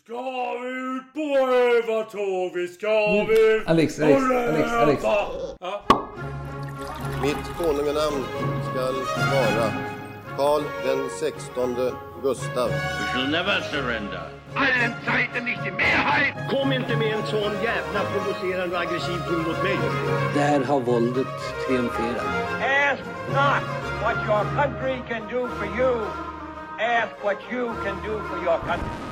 Ska vi ut på övertåg? Vi ska vi ut Alex, Alex, Alex, Alex. Ja. Mitt konunganamn skall vara Karl den sextonde Gustav. We shall never surrender. allen Zeiten nicht die Mehrheit. Kom inte med en sån jävla provocerande och aggressiv ton mot mig. Där har våldet triumferat. Ask not what your country can do for you. Ask what you can do for your country.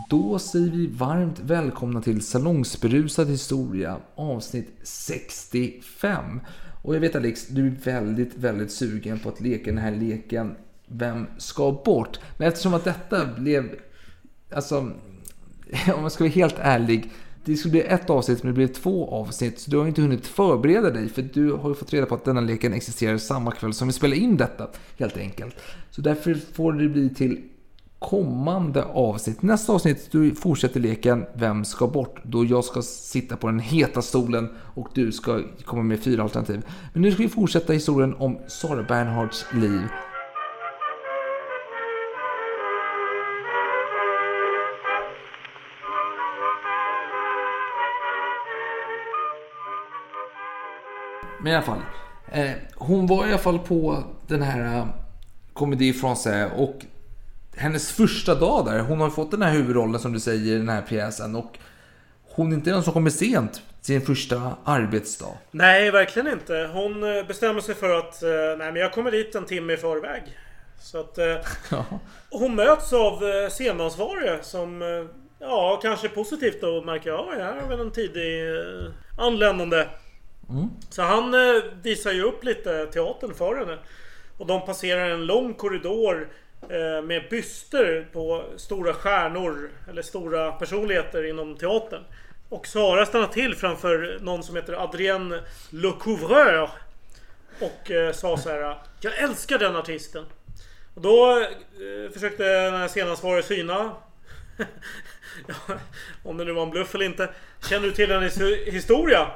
Då säger vi varmt välkomna till Salongsberusad historia avsnitt 65. Och jag vet Alex, du är väldigt, väldigt sugen på att leka den här leken Vem ska bort? Men eftersom att detta blev, alltså, om jag ska vara helt ärlig, det skulle bli ett avsnitt men det blev två avsnitt. Så du har inte hunnit förbereda dig för du har ju fått reda på att denna leken existerar samma kväll som vi spelar in detta. Helt enkelt. Så därför får det bli till kommande avsnitt. Nästa avsnitt du fortsätter leken Vem ska bort? Då jag ska sitta på den heta stolen och du ska komma med fyra alternativ. Men nu ska vi fortsätta historien om Sara Bernhards liv. Men i alla fall. Eh, hon var i alla fall på den här eh, Comédie Française och hennes första dag där. Hon har fått den här huvudrollen som du säger i den här pjäsen och hon är inte den som kommer sent sin första arbetsdag. Nej, verkligen inte. Hon eh, bestämmer sig för att eh, nej, men jag kommer dit en timme i förväg. Så att eh, Ja. hon möts av scenansvarige som ja, kanske positivt då märker jag. Ja, här har vi en tidig anländande. Så han visar ju upp lite teatern för henne. Och de passerar en lång korridor Eh, med byster på stora stjärnor eller stora personligheter inom teatern. Och Sara stannar till framför någon som heter Adrien Le Couvreur. Och eh, sa så här. Jag älskar den artisten. Och då eh, försökte den här scenansvarige syna. ja, om det nu var en bluff eller inte. Känner du till hennes historia?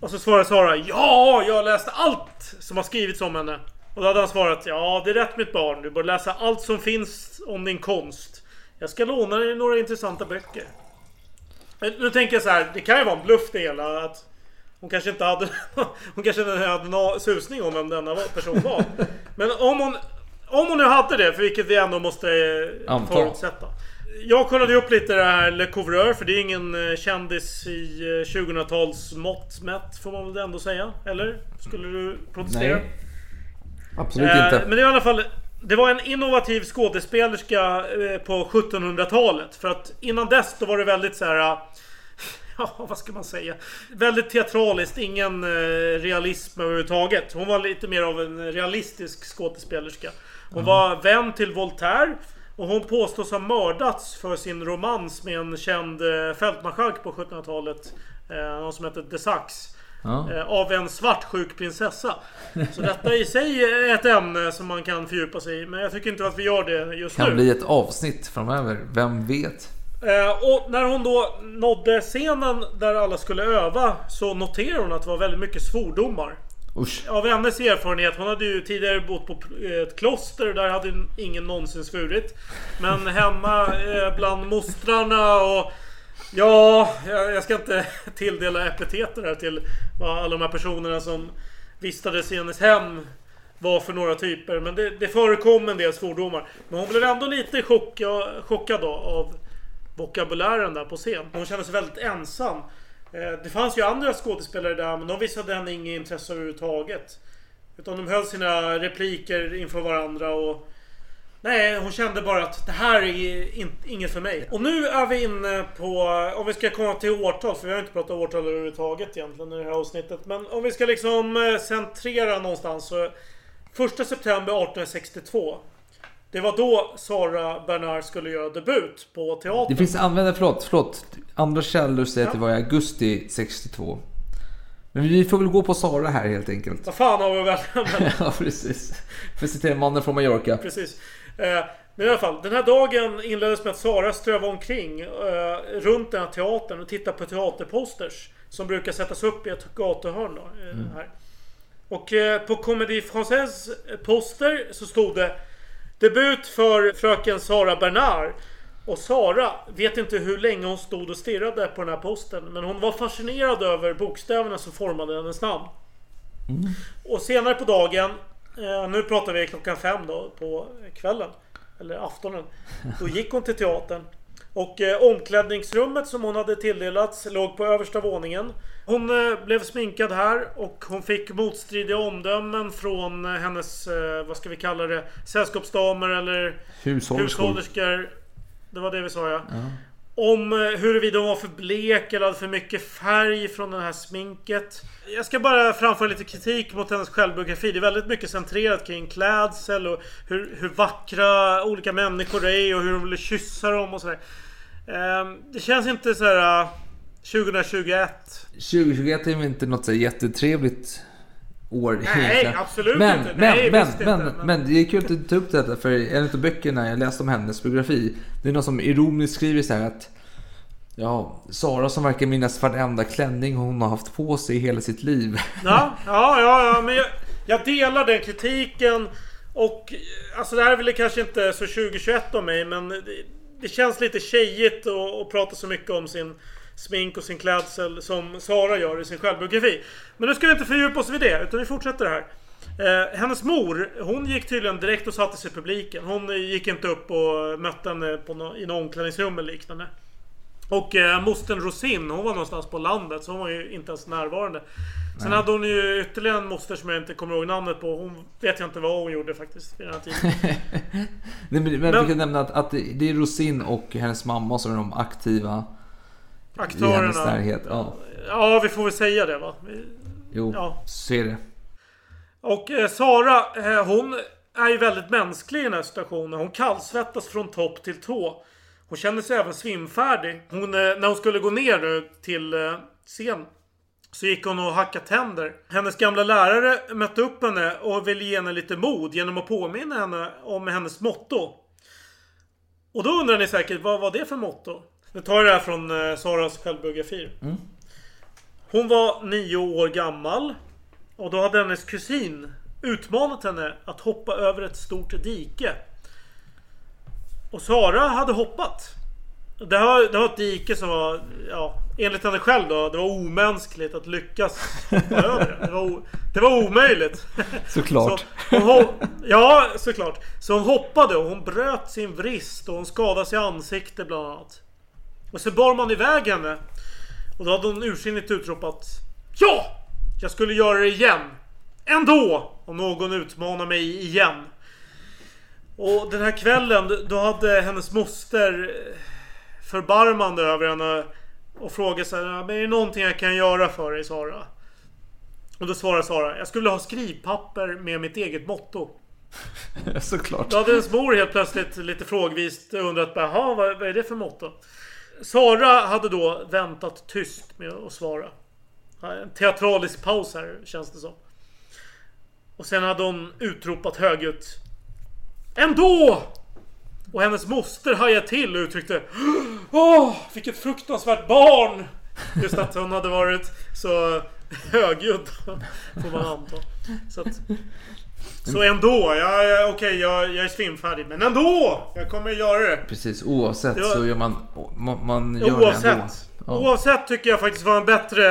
Och så svarar Sara Ja, jag har läst allt som har skrivits om henne. Och då hade han svarat Ja, det är rätt mitt barn. Du bör läsa allt som finns om din konst. Jag ska låna dig några intressanta böcker. Nu tänker jag så här, det kan ju vara en bluff det hela. Att hon kanske inte hade... hon kanske inte hade någon susning om vem denna person var. Men om hon... Om hon nu hade det, för vilket vi ändå måste eh, Anta. förutsätta. Jag kollade upp lite det här Le Couvreur, för det är ingen eh, kändis i eh, 2000-tals mått mätt, får man väl ändå säga? Eller? Skulle du protestera? Nej. Absolut Eh, inte. Men det är i alla fall Det var en innovativ skådespelerska eh, på 1700-talet. För att innan dess då var det väldigt så här. eh, Ja, vad ska man säga? Väldigt teatraliskt, ingen realism överhuvudtaget. Hon var lite mer av en realistisk skådespelerska. Hon var vän till Voltaire. Och hon påstås ha mördats för sin romans med en känd fältmarskalk på 1700-talet. Eh, någon som hette de Sax. Ja. Eh, av en svartsjuk prinsessa. Så detta i sig är ett ämne som man kan fördjupa sig i. Men jag tycker inte att vi gör det just Kan nu. bli ett avsnitt framöver, vem vet? Eh, och när hon då nådde scenen där alla skulle öva så noterade hon att det var väldigt mycket svordomar. Usch. Av hennes erfarenhet, hon hade ju tidigare bott på eh, ett kloster där hade ingen någonsin svurit. Men hemma bland mostrarna och Ja, jag, jag ska inte tilldela epiteter här till vad alla de här personerna som vistades i hennes hem var för några typer. Men det, det förekom en del svordomar. Men hon blev ändå lite chocka, chockad då av vokabulären där på scen. Hon kände sig väldigt ensam. Eh, det fanns ju andra skådespelare där men de visade henne inget intresse överhuvudtaget. Utan de höll sina repliker inför varandra och... Nej, hon kände bara att det här är in, inget för mig. Och nu är vi inne på... Om vi ska komma till årtal, för vi har inte pratat årtal överhuvudtaget egentligen i det här avsnittet. Men om vi ska liksom eh, centrera någonstans så... 1 september 1862. Det var då Sara Bernard skulle göra debut på teatern. Det finns användare, förlåt, förlåt. Andra källor säger att det var i augusti 62. Men vi får väl gå på Sara här helt enkelt. Vad fan har vi mellan? ja, precis. För att citera mannen från Mallorca. Precis. Eh, men i alla fall, den här dagen inleddes med att Sara strövade omkring eh, runt den här teatern och tittade på teaterposters. Som brukar sättas upp i ett gatuhörn då, eh, Mm. här. Och på Comédie Française poster så stod det Debut för fröken Sara Bernard. Och Sara vet inte hur länge hon stod och stirrade på den här posten. Men hon var fascinerad över bokstäverna som formade hennes namn. Och senare på dagen, eh, nu pratar vi klockan fem då på kvällen. Eller aftonen. Då gick hon till teatern. Och eh, omklädningsrummet som hon hade tilldelats låg på översta våningen. Hon eh, blev sminkad här och hon fick motstridiga omdömen från eh, hennes, eh, vad ska vi kalla det, sällskapsdamer eller Hushållerskor. Det var det vi sa ja. Om eh, huruvida hon var för blek eller hade för mycket färg från det här sminket. Jag ska bara framföra lite kritik mot hennes självbiografi. Det är väldigt mycket centrerat kring klädsel och hur, hur vackra olika människor är och hur hon vill kyssa dem och sådär. Ehm, det känns inte så här eh, 2021. 2021 är väl inte något så jättetrevligt år Nej, absolut men, inte. Men, Nej, men, men, inte, men- men det är kul att du tog upp detta för en av böckerna jag läste om hennes biografi. Det är någon som ironiskt skriver så här att Ja, Sara som verkar minnas varenda klänning hon har haft på sig hela sitt liv. Ja, ja, ja, ja men jag, jag delar den kritiken. Och alltså det här är väl kanske inte så 2021 av mig men det, det känns lite tjejigt att prata så mycket om sin smink och sin klädsel som Sara gör i sin självbiografi. Men nu ska vi inte fördjupa oss vid det utan vi fortsätter här. Eh, hennes mor, hon gick tydligen direkt och satte sig i publiken. Hon gick inte upp och mötte henne på nå- i något omklädningsrum eller liknande. Och eh, mostern Rosin, hon var någonstans på landet så hon var ju inte ens närvarande. Sen Nej. hade hon ju ytterligare en moster som jag inte kommer ihåg namnet på. Hon vet jag inte vad hon gjorde faktiskt vid den här tiden. Men, men, vi kan nämna att, att det är Rosin och hennes mamma som är de aktiva i hennes Aktörerna. närhet. Ja, Ja, vi får väl säga det va. Vi- jo, Ja. så är det. Och eh, Sara, eh, hon är ju väldigt mänsklig i den här situationen. Hon kallsvettas från topp till tå. Hon känner sig även svimfärdig. Hon, eh, när hon skulle gå ner nu till eh, scen så gick hon och hackade tänder. Hennes gamla lärare mötte upp henne och ville ge henne lite mod genom att påminna henne om hennes motto. Och då undrar ni säkert, vad var det för motto? Nu tar jag det här från eh, Saras självbiografi. Hon var nio år gammal. Och då hade hennes kusin utmanat henne att hoppa över ett stort dike. Och Sara hade hoppat. Det här, det var ett dike som var, ja, enligt henne själv då, det var omänskligt att lyckas hoppa över det. Det var, det var omöjligt. Såklart. Så hon, ho- ja, såklart. Så hon hoppade och hon bröt sin vrist och hon skadade sig i ansiktet bland annat. Och så bar man iväg henne. Och då hade hon ursinnigt utropat Ja! Jag skulle göra det igen. Ändå! Om någon utmanar mig igen. Och den här kvällen, då hade hennes moster eh, förbarmande över henne och frågade så här, "Men är det någonting jag kan göra för dig Sara? Och då svarar Sara, jag skulle ha skrivpapper med mitt eget motto. Såklart. Då hade hennes mor helt plötsligt lite frågvist undrat, jaha vad, vad är det för motto? Sara hade då väntat tyst med att svara. En teatralisk paus här känns det som. Och sen hade hon utropat högljutt. Ändå! Och hennes moster hajade till och uttryckte Åh, vilket fruktansvärt barn! Just att hon hade varit så högljudd får man anta. Så, att, så ändå, jag, jag, okej jag, jag är svimfärdig men ändå! Jag kommer göra det. Precis, oavsett var- så gör man, man, man gör det ändå. Oavsett. Ja. Oavsett tycker jag faktiskt var en bättre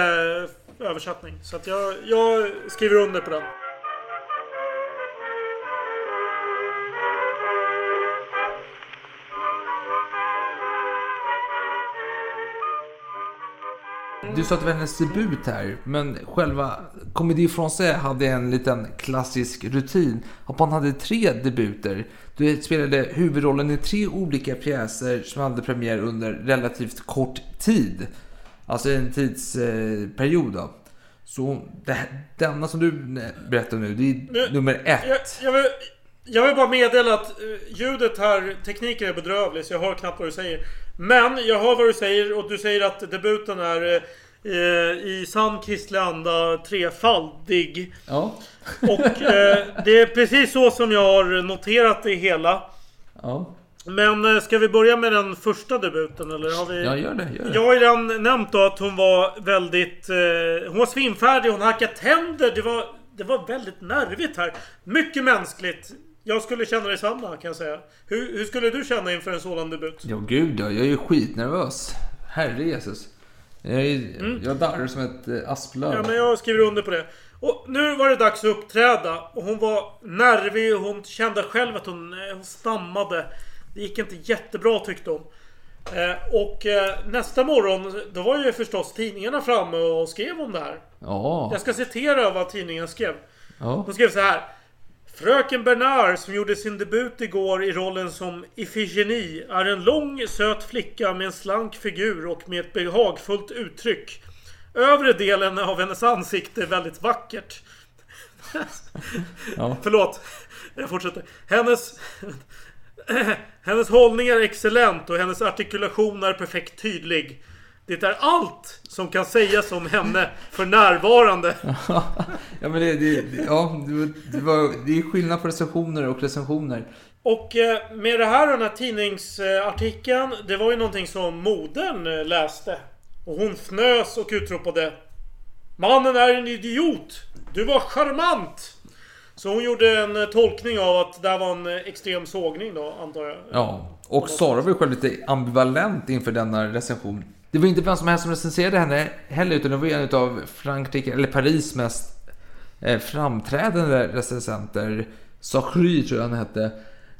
översättning. Så att jag, jag skriver under på den. Du sa att det var hennes debut här, men själva Comédie Française hade en liten klassisk rutin. Att man hade tre debuter. Du spelade huvudrollen i tre olika pjäser som hade premiär under relativt kort tid. Alltså en tidsperiod då. Så det, denna som du berättar nu, det är Nu- nummer ett. Jag, jag, vill, Jag vill bara meddela att eh, ljudet här, tekniken är bedrövlig så jag hör knappt vad du säger. Men jag hör vad du säger och du säger att debuten är eh, i sann kristlig anda trefaldig. Ja. Och eh, det är precis så som jag har noterat det hela. Ja. Men eh, ska vi börja med den första debuten eller? Har vi... Ja, gör det. Gör det. Jag har ju redan nämnt då att hon var väldigt... Eh, hon var svimfärdig, hon hackade tänder. Det var, det var väldigt nervigt här. Mycket mänskligt. Jag skulle känna detsamma kan jag säga. Hur, hur skulle du känna inför en sådan debut? Ja, gud ja. Jag är ju skitnervös. Herre Jesus. Jag, är, jag darrar som ett eh, asplöv. Mm. Ja, men jag skriver under på det. Och nu var det dags att uppträda. Och hon var nervig och hon kände själv att hon, eh, hon stammade. Det gick inte jättebra tyckte hon. Eh, och eh, nästa morgon, då var ju förstås tidningarna framme och skrev om det här. Ja. Jag ska citera vad tidningen skrev. Ja. De skrev så här. Fröken Bernard som gjorde sin debut igår i rollen som Ifigenie är en lång söt flicka med en slank figur och med ett behagfullt uttryck. Övre delen av hennes ansikte är väldigt vackert. Ja. Förlåt. Jag fortsätter. Hennes... Hennes hållning är excellent och hennes artikulation är perfekt tydlig. Det är allt som kan sägas om henne för närvarande. ja, men det, det, ja, det, var- det, är skillnad på recensioner och recensioner. Och eh, med det här, den här tidningsartikeln. Det var ju någonting som modern eh, läste. Och hon fnös och utropade. Mannen är en idiot! Du var charmant! Så hon gjorde en eh, tolkning av att det här var en extrem sågning då, antar jag. Ja, och Sara var ju själv lite ambivalent inför denna recension. Det var inte vem som helst som recenserade henne heller, utan det var en av Frankrike, eller Paris mest eh, framträdande recensenter. Sachry tror jag han hette.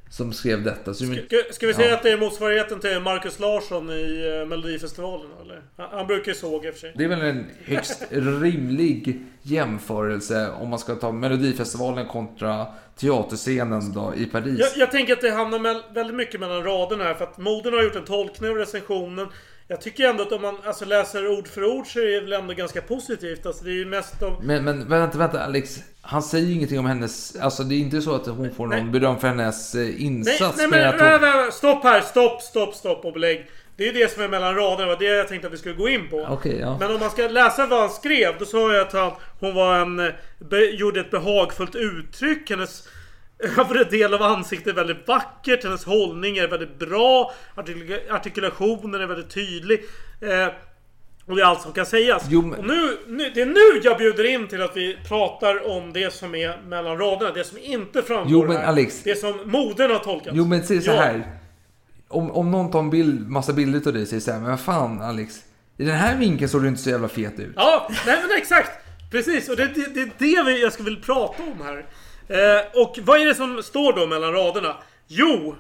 Som skrev detta. Så, Ska, ska vi säga att det är motsvarigheten till Marcus Larsson i eh, Melodifestivalen eller? Han, han brukar ju såga i och för sig. Det är väl en högst rimlig jämförelse om man ska ta Melodifestivalen kontra teaterscenen då i Paris. Jag, jag tänker att det hamnar mell- väldigt mycket mellan raderna här för att modern har gjort en tolkning av recensionen. Jag tycker ändå att om man alltså, läser ord för ord så är det väl ändå ganska positivt. Alltså det är ju mest av... Men, men vänta, vänta Alex. Han säger ju ingenting om hennes... Alltså det är inte så att hon får någon beröm för hennes eh, Nej, insats. nej men att hon... nej, nej, nej, stopp här! Stopp, stopp, stopp och belägg. Det är ju det som är mellan raderna. Det var det jag tänkte att vi skulle gå in på. Okej, ja. Men om man ska läsa vad han skrev, då sa jag att han, hon var en, be, gjorde ett behagfullt uttryck. Hennes övre del av ansiktet är väldigt vackert. Hennes hållning är väldigt bra. Artikula, artikulationen är väldigt tydlig. Eh, och det är allt som kan sägas. Jo, men- Och nu, nu, det är nu jag bjuder in till att vi pratar om det som är mellan raderna. Det som inte framgår Jo, men här. Alex- Det som modern har tolkat. Jo men säg så Ja. här. Om, om någon tar en bild, massa bilder av dig och säger så här, men vad fan Alex. I den här vinkeln såg du inte så jävla fet ut. Ja, nej men exakt! Precis, och det, det, det är det vi, jag skulle vilja prata om här. Eh, och vad är det som står då mellan raderna? Jo,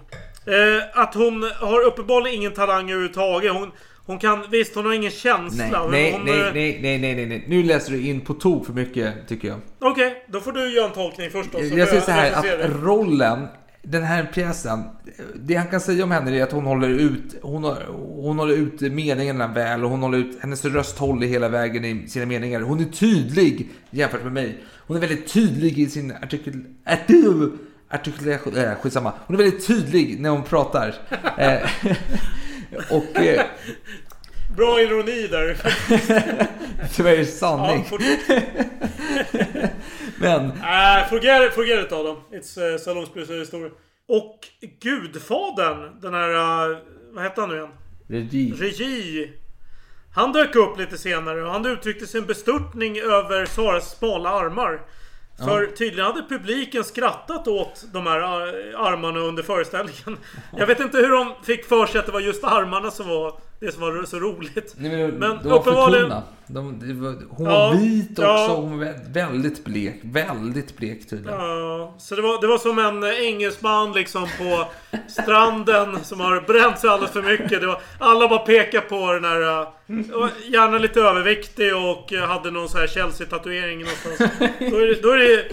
eh, att hon har uppenbarligen ingen talang överhuvudtaget. Hon, hon kan, visst hon har ingen känsla. Nej, men nej, hon, nej, eh, nej, nej, nej, nej, nej. Nu läser du in på tok för mycket tycker jag. Okej, då får du göra en tolkning först då. Jag får säger så här det. att rollen, den här pjäsen, det han kan säga om henne är att hon håller ut, hon, har, hon håller ut meningarna väl och hon håller ut, hennes röst håller hela vägen i sina meningar. Hon är tydlig jämfört med mig. Hon är väldigt tydlig i sin artikul... artikul artikulation, äh, skitsamma. Hon är väldigt tydlig när hon pratar. Eh, och eh, Bra ironi där. det ja, sanning. fort... Men äh, forget, forget it Adam. It's uh, salongsberusad historia. Och Gudfadern, den här... Uh, vad hette han nu igen? regi. Regi. Han dök upp lite senare och han uttryckte sin bestörtning över Saras smala armar. För tydligen hade publiken skrattat åt de här ar- armarna under föreställningen. Jag vet inte hur de fick för sig att det var just armarna som var det som var så roligt. Nej, men, Men de var för uppenbarligen- tunna. De, var, hon Ja, var vit också. ja. Hon var vä- väldigt blek. Väldigt blek tydligen. Ja, så det var, det var som en eh, engelsman liksom på stranden som har bränt sig alldeles för mycket. Det var, alla bara pekade på den här... eh, Gärna lite överviktig och eh, hade någon så här Chelsea-tatuering någonstans. Då är det... Då är det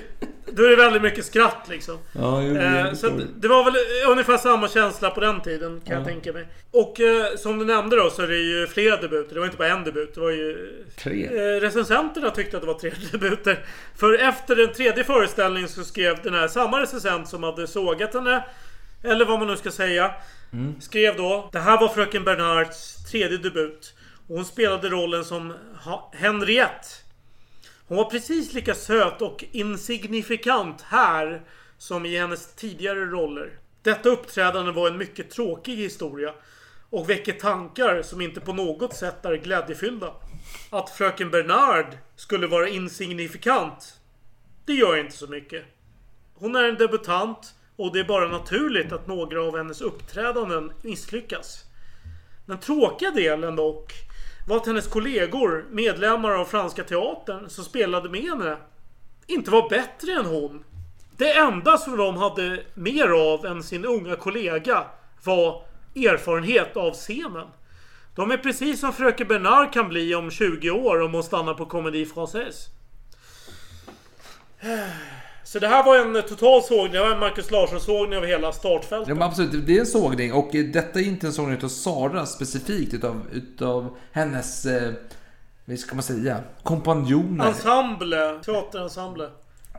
Då är det väldigt mycket skratt liksom. Ja, jo, Eh, så det var väl ungefär samma känsla på den tiden kan jag tänka mig. Och eh, som du nämnde då så är det ju flera debuter. Det var inte bara en debut. Det var ju... Tre. Eh, recensenterna tyckte att det var tre debuter. För efter den tredje föreställningen så skrev den här samma recensent som hade sågat henne. Eller vad man nu ska säga. Skrev då. Det här var fröken Bernards tredje debut. Och hon spelade rollen som Henriette. Hon var precis lika söt och insignifikant här som i hennes tidigare roller. Detta uppträdande var en mycket tråkig historia och väcker tankar som inte på något sätt är glädjefyllda. Att fröken Bernard skulle vara insignifikant, det gör inte så mycket. Hon är en debutant och det är bara naturligt att några av hennes uppträdanden misslyckas. Den tråkiga delen dock var att hennes kollegor, medlemmar av Franska Teatern som spelade med henne, inte var bättre än hon. Det enda som de hade mer av än sin unga kollega var erfarenhet av scenen. De är precis som Fröken Bernard kan bli om 20 år om hon stannar på Comédie Française. Så det här var en total sågning. Det var en Marcus Larsson-sågning av hela startfältet. Ja, men absolut, det är en sågning och detta är inte en sågning utav Sara specifikt utav, utav hennes, eh, vad ska man säga, kompanjoner. Ensemble. Teaterensemble.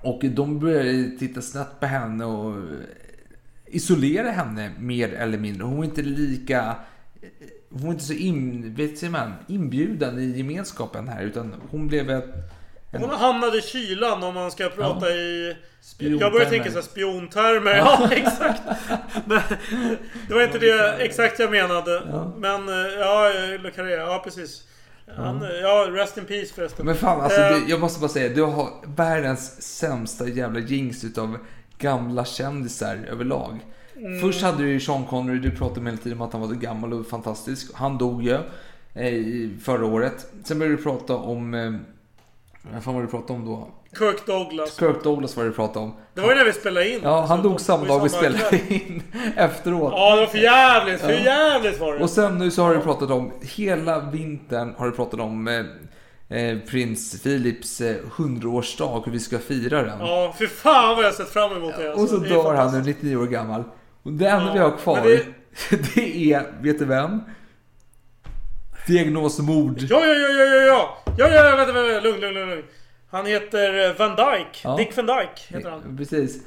Och de börjar titta snett på henne och eh, isolera henne mer eller mindre. Hon är inte lika... eh, Hon är inte så in, vet man, inbjuden i gemenskapen här utan hon blev ett... Hon hamnade i kylan om man ska prata Ja. i... Spiontermer. Jag börjar tänka så här spiontermer. Ja, exakt. Det var inte det exakt jag menade. Men eh, ja, Le Carré. Ja, precis. Han, ja, rest in peace förresten. Men fan alltså, Eh, det, jag måste bara säga, du har världens sämsta jävla jinx utav gamla kändisar överlag. Mm. Först hade du ju Sean Connery, du pratade hela tiden om att han var så gammal och fantastisk. Han dog ju eh, i förra året. Sen började du prata om... Eh, vad fan var det du pratade om då? Kirk Douglas. Kirk Douglas var det du pratade om. Det var ju när vi spelade in. Ja, han dog samma dag vi spelade kväll. in efteråt. Ja, det var för jävligt. För jävligt var det. Och sen nu så har du pratat om, hela vintern har du pratat om eh, eh, prins Philips eh, 100-årsdag, hur vi ska fira den. Ja, för fan vad jag sett fram emot det. alltså. och så dör han nu 99 år gammal. Och det enda Ja, vi har kvar, det... det- är, vet du vem? Diagnos mord. Ja, ja, ja, ja, ja, ja. Ja, ja, vänta, vänta, lugn, lugn, lugn, lugn. Han heter eh, Van Dyke. Ja. Dick Van Dyke heter han. Precis.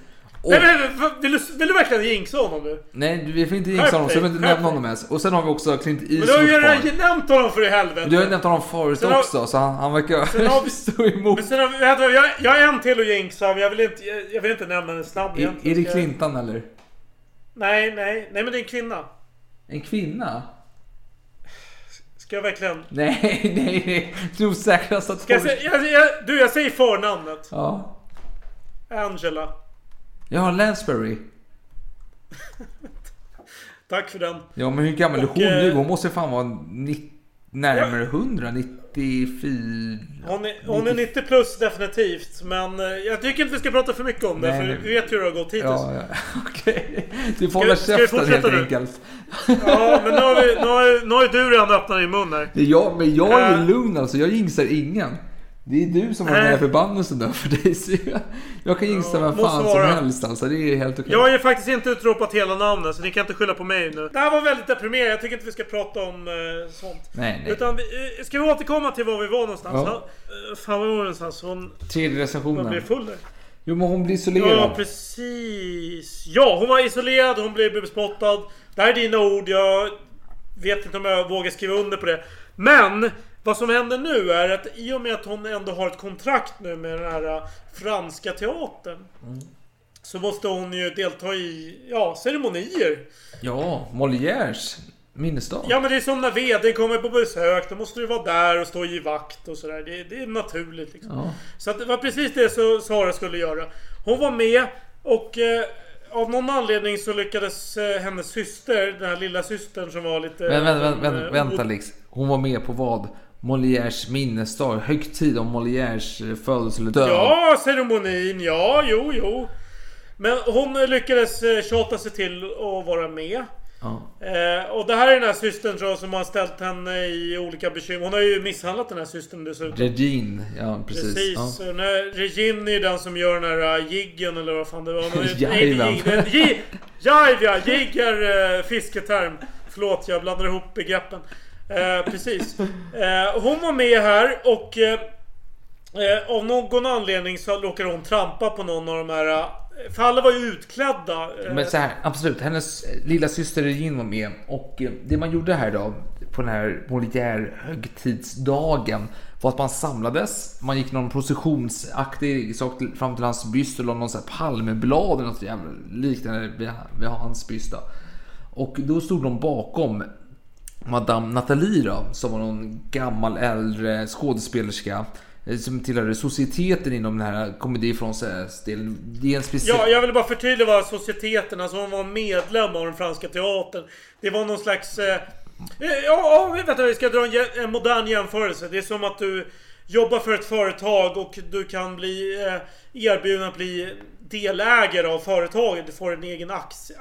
Och, Nej, men, men, vill, du, vill du verkligen jinxa honom nu? nej, vi får inte jinxa honom, så jag vill inte nämna honom ens. Och sen har vi också Clint Men du har Eastwood ju redan nämnt honom för i helvete. Du har ju nämnt honom förut Sen har- också, så han, han har verkar stå emot. Men sen har vi, vänta, jag, jag har en till att jinxa, men jag vill inte, jag, vill inte nämna den snabbt Är, är det Clinton eller? Nej, nej, nej men det är en kvinna. En kvinna? Ska jag verkligen... Nej, nej, nej. Säkrast att Ska jag, säga, jag, jag, du, jag säger förnamnet. Ja. Angela. Ja, Lansbury. Tack för den. Ja, men hur gammal är hon nu? eh, Hon måste fan vara ni- närmare 100, 94. Hon är, hon är 90 plus definitivt. Men eh, jag tycker inte vi ska prata för mycket om det. Nej, för nej. vi vet hur det har gått hittills. Ja, ja. okej. Du får hålla käften helt nu? enkelt. Ja, men nu har, vi, nu, har, nu har ju du redan öppnat din mun här. Jag, men jag är Eh. lugn alltså. Jag jinxar ingen. Det är du som har den här Nej. förbannelsen där för dig. Så jag, jag kan jinxa vem måste fan som helst alltså. Det är helt okej. Jag har ju faktiskt inte utropat hela namnet så ni kan inte skylla på mig nu. Det här var väldigt deprimerande. Jag tycker inte vi ska prata om eh, sånt. Nej, nej. Utan vi, eh, ska vi återkomma till var vi var någonstans? Ja. Ja. Eh, fan var var vi någonstans? Hon, Tredje hon recensionen. blev full där. Jo, men hon blir isolerad. Ja, precis. Ja, hon var isolerad, hon blev bespottad. Det här är dina ord, jag vet inte om jag vågar skriva under på det. Men vad som händer nu är att i och med att hon ändå har ett kontrakt nu med den här äh, franska teatern. Så måste hon ju delta i, ja, ceremonier. Ja, Molières minnesdag. Ja men det är som när VD kommer på besök. Då måste du vara där och stå ge vakt och sådär. Det, det är naturligt liksom. Ja. Så att det var precis det så Sara skulle göra. Hon var med och eh, av någon anledning så lyckades eh, hennes syster, den här lilla systern som var lite... Men, vänta, vänta, eh, vänta, vänta Alex. Hon var med på vad? Molières minnesdag, högtid om Molières eh, födelse eller död. Ja, ceremonin. Ja, jo, jo. Men hon lyckades eh, tjata sig till att vara med. Ja. Eh, och det här är den här systern tror jag, som har ställt henne i olika bekymmer. Hon har ju misshandlat den här systern dessutom. Regine, ja precis. Precis. Ja. Här Regine är ju den som gör den här uh, jiggen eller vad fan det var. Jajven. Jive ja! Jigg är uh, fisketerm. Förlåt, jag blandar ihop begreppen. Eh, precis. Eh, hon var med här och eh, eh, av någon anledning så råkade hon trampa på någon av de här... Eh, för alla var ju utklädda. Eh. Men så här, absolut. Hennes lilla syster Regine var med. Och det man gjorde här då, på den här Molière-högtidsdagen, var att man samlades. Man gick någon processionsaktig sak fram till hans byst och la någon så här palmblad eller något jävla liknande Vi vid hans byst. Då. Och då stod de bakom Madame Nathalie då, som var någon gammal äldre skådespelerska eh, som tillhörde societeten inom den här Comédie Française-delen. Det är en speciell... Ja, jag vill bara förtydliga vad societeten, alltså hon var medlem av den franska teatern. Det var någon slags... Eh, eh ja, ja, vänta, vi ska dra en, en modern jämförelse. Det är som att du jobbar för ett företag och du kan bli eh, erbjuden att bli delägare av företaget. Du får en egen aktie,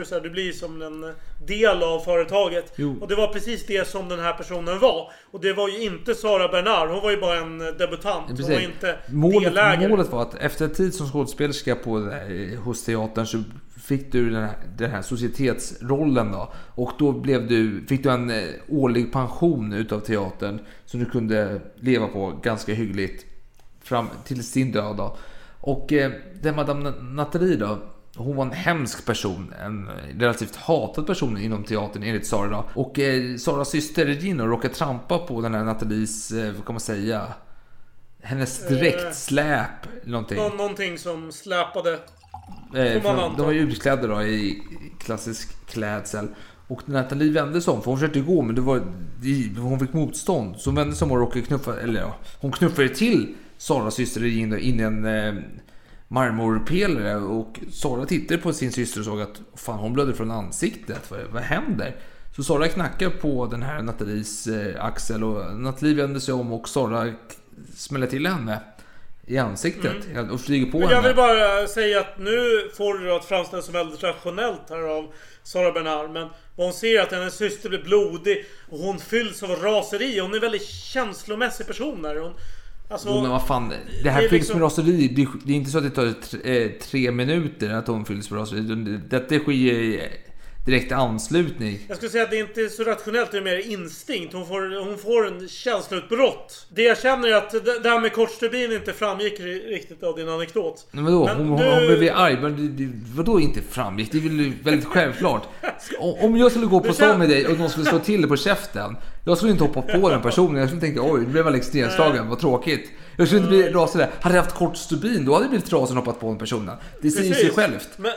och så här. Du blir som en del av företaget. Jo. Och det var precis det som den här personen var. Och det var ju inte Sara Bernard. Hon var ju bara en debutant. Hon var inte målet, delägare. målet var att efter en tid som skådespelerska på, eh, hos teatern så fick du den här, den här societetsrollen då. Och då blev du, fick du en eh, årlig pension utav teatern som du kunde leva på ganska hyggligt fram till sin död. Då. Och eh, den Madame Nathalie då, hon var en hemsk person, en relativt hatad person inom teatern enligt Sara. Och eh, Saras syster Regina råkade trampa på den här Nathalies, eh, vad kan man säga, hennes direktsläp. eller någonting. Nå- någonting som släpade. Eh, för de var ju utklädda då i klassisk klädsel. Och Nathalie vände sig om, för hon försökte gå men det var, hon fick motstånd. Så hon vände sig om och råkade knuffa, eller ja, hon knuffade till Saras syster in, in en eh, marmorpelare. Och Sara tittade på sin syster och såg att fan hon blödde från ansiktet. Vad, vad händer? Så Sara knackar på den här Nathalies eh, axel och Nathalie vänder sig om och Sara smäller till henne i ansiktet och flyger på Mm. Men jag vill bara säga att nu får du att framställas som väldigt rationellt här av Sara Bernard. Men hon ser att hennes syster blir blodig och hon fylls av raseri. Hon är en väldigt känslomässig person här. Hon, alltså, Jo, men vad fan, det här det fylls liksom- med raseri. Det, är inte så att det tar tre, eh, tre minuter att hon fylls med raseri. Det, detta sker direkt anslutning. Jag skulle säga att det inte är så rationellt, det är mer instinkt. Hon får, hon får en känsloutbrott. Det jag känner är att det här med kort stubin inte framgick ri- riktigt av din anekdot. Men vadå? Men hon, nu- hon blev arg. Men det, vadå inte framgick? Det är väl väldigt självklart. Om jag skulle gå på Du stan med dig och någon skulle slå till dig på käften. Jag skulle inte hoppa på den personen. Jag skulle tänka oj, nu blev Alex nedslagen. Vad tråkigt. Jag skulle inte bli rasig där. Hade jag haft kort stubin, då hade jag blivit rasig och hoppat på den personen. Det säger sig självt. Men,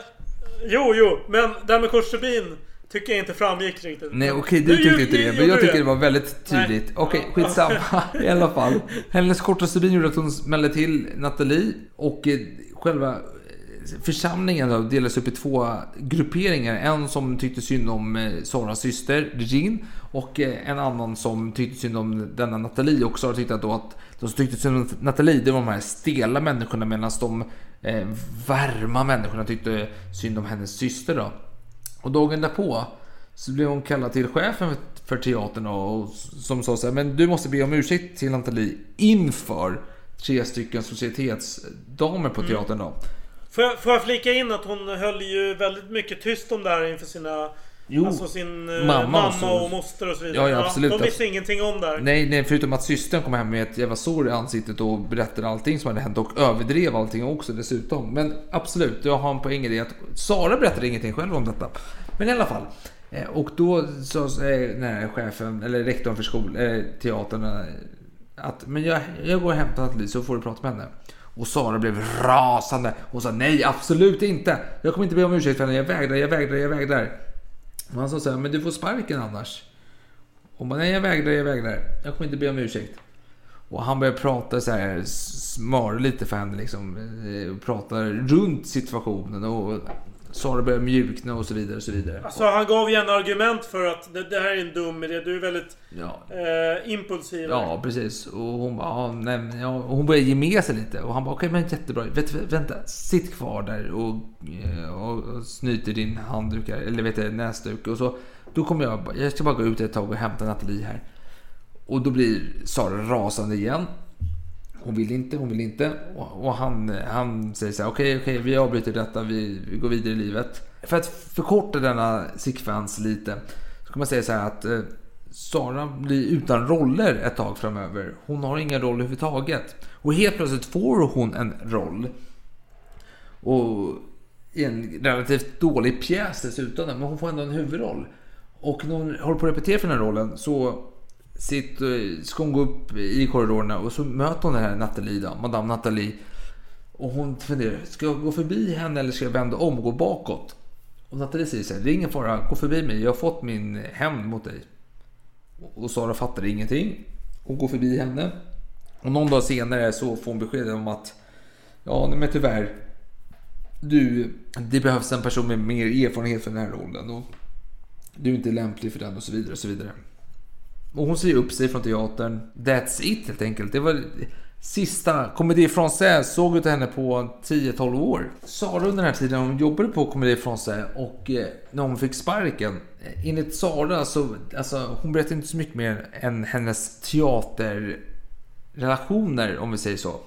jo, jo, men det här med kort stubin tycker jag inte framgick riktigt. Nej okej, Nu du tyckte inte det. Men jag tycker det var väldigt tydligt. Okej, skitsamma. I alla fall. Hennes korta stubin gjorde att hon smällde till Nathalie. Och eh, själva eh, församlingen då delades upp i två grupperingar. En som tyckte synd om eh, Saras syster Regine. Och en annan som tyckte synd om denna Nathalie. Och Sara tyckte att, då att de som tyckte synd om Nathalie, det var de här stela människorna. Medan de eh, varma människorna tyckte synd om hennes syster då. Och dagen därpå så blev hon kallad till chefen för- teatern och som sa så här, men du måste be om ursäkt till Nathalie inför tre stycken societetsdamer på teatern då. Får jag, får jag flika in att hon höll ju väldigt mycket tyst om det här inför sina... Jo, alltså sin eh, mamma mamma, och så. och moster och så vidare. Ja, ja, absolut. de visste ingenting om det här. Nej, nej, förutom att systern kom hem med ett jävla sår i ansiktet och berättade allting som hade hänt och överdrev allting också dessutom. Men absolut, jag har en poäng i det att Sara berättade ingenting själv om detta. Men i alla fall. eh, Och då sa eh, här chefen, eller rektorn för skol, eh, teatern att men jag, jag går och hämtar Nathalie så får du prata med henne. Och Sara blev rasande och sa nej absolut inte. Jag kommer inte be om ursäkt för henne. Jag vägrar, jag vägrar, jag vägrar. Och han sa så här, men du får sparken annars. Och bara, nej jag vägrar, jag vägrar. Jag kommer inte be om ursäkt. Och han börjar prata så här, smör lite för henne liksom. Eh, och Pratar runt situationen och Sara börjar mjukna och så vidare och så vidare. Alltså han gav ju en argument för att det, det här är en dum idé. Du är väldigt Ja. eh, impulsiv. Ja, precis. Och hon bara, ja, nej, ja, och hon börjar ge med sig lite. Och han bara, okej men jättebra. Vet, vänta, sitt kvar där och, eh, och, och snyter din handduk här, eller vet du, näsduk. Och så, då kommer jag, jag ska bara gå ut ett tag och hämta Nathalie här. Och då blir Sara rasande igen. Hon vill inte, hon vill inte. Och, och han, han säger så här, okej, okej, vi avbryter detta, vi, vi går vidare i livet. För att förkorta denna sekvens lite, så kan man säga så här att eh, Sara blir utan roller ett tag framöver. Hon har ingen roll överhuvudtaget. Och helt plötsligt får hon en roll. Och i en relativt dålig pjäs dessutom, men hon får ändå en huvudroll. Och när hon håller på att repetera för den här rollen så sitter, ska hon gå upp i korridorerna och så möter hon den här Nathalie då, Madame Nathalie. Och hon funderar, ska jag gå förbi henne eller ska jag vända om och gå bakåt? Och Nathalie säger så här, det är ingen fara, gå förbi mig, jag har fått min hämnd mot dig. Och Sara fattar ingenting och går förbi henne. Och någon dag senare så får hon besked om att ja, nej, men tyvärr. Du, det behövs en person med mer erfarenhet för den här rollen och du är inte lämplig för den och så vidare och så vidare. Och hon säger upp sig från teatern. That's it helt enkelt. Det var sista Comédie Française såg ut henne på 10-12 år. Sara under den här tiden hon jobbade på Comédie Française och eh, när hon fick sparken. Eh, enligt Sara så, alltså hon berättade inte så mycket mer än hennes teaterrelationer om vi säger så.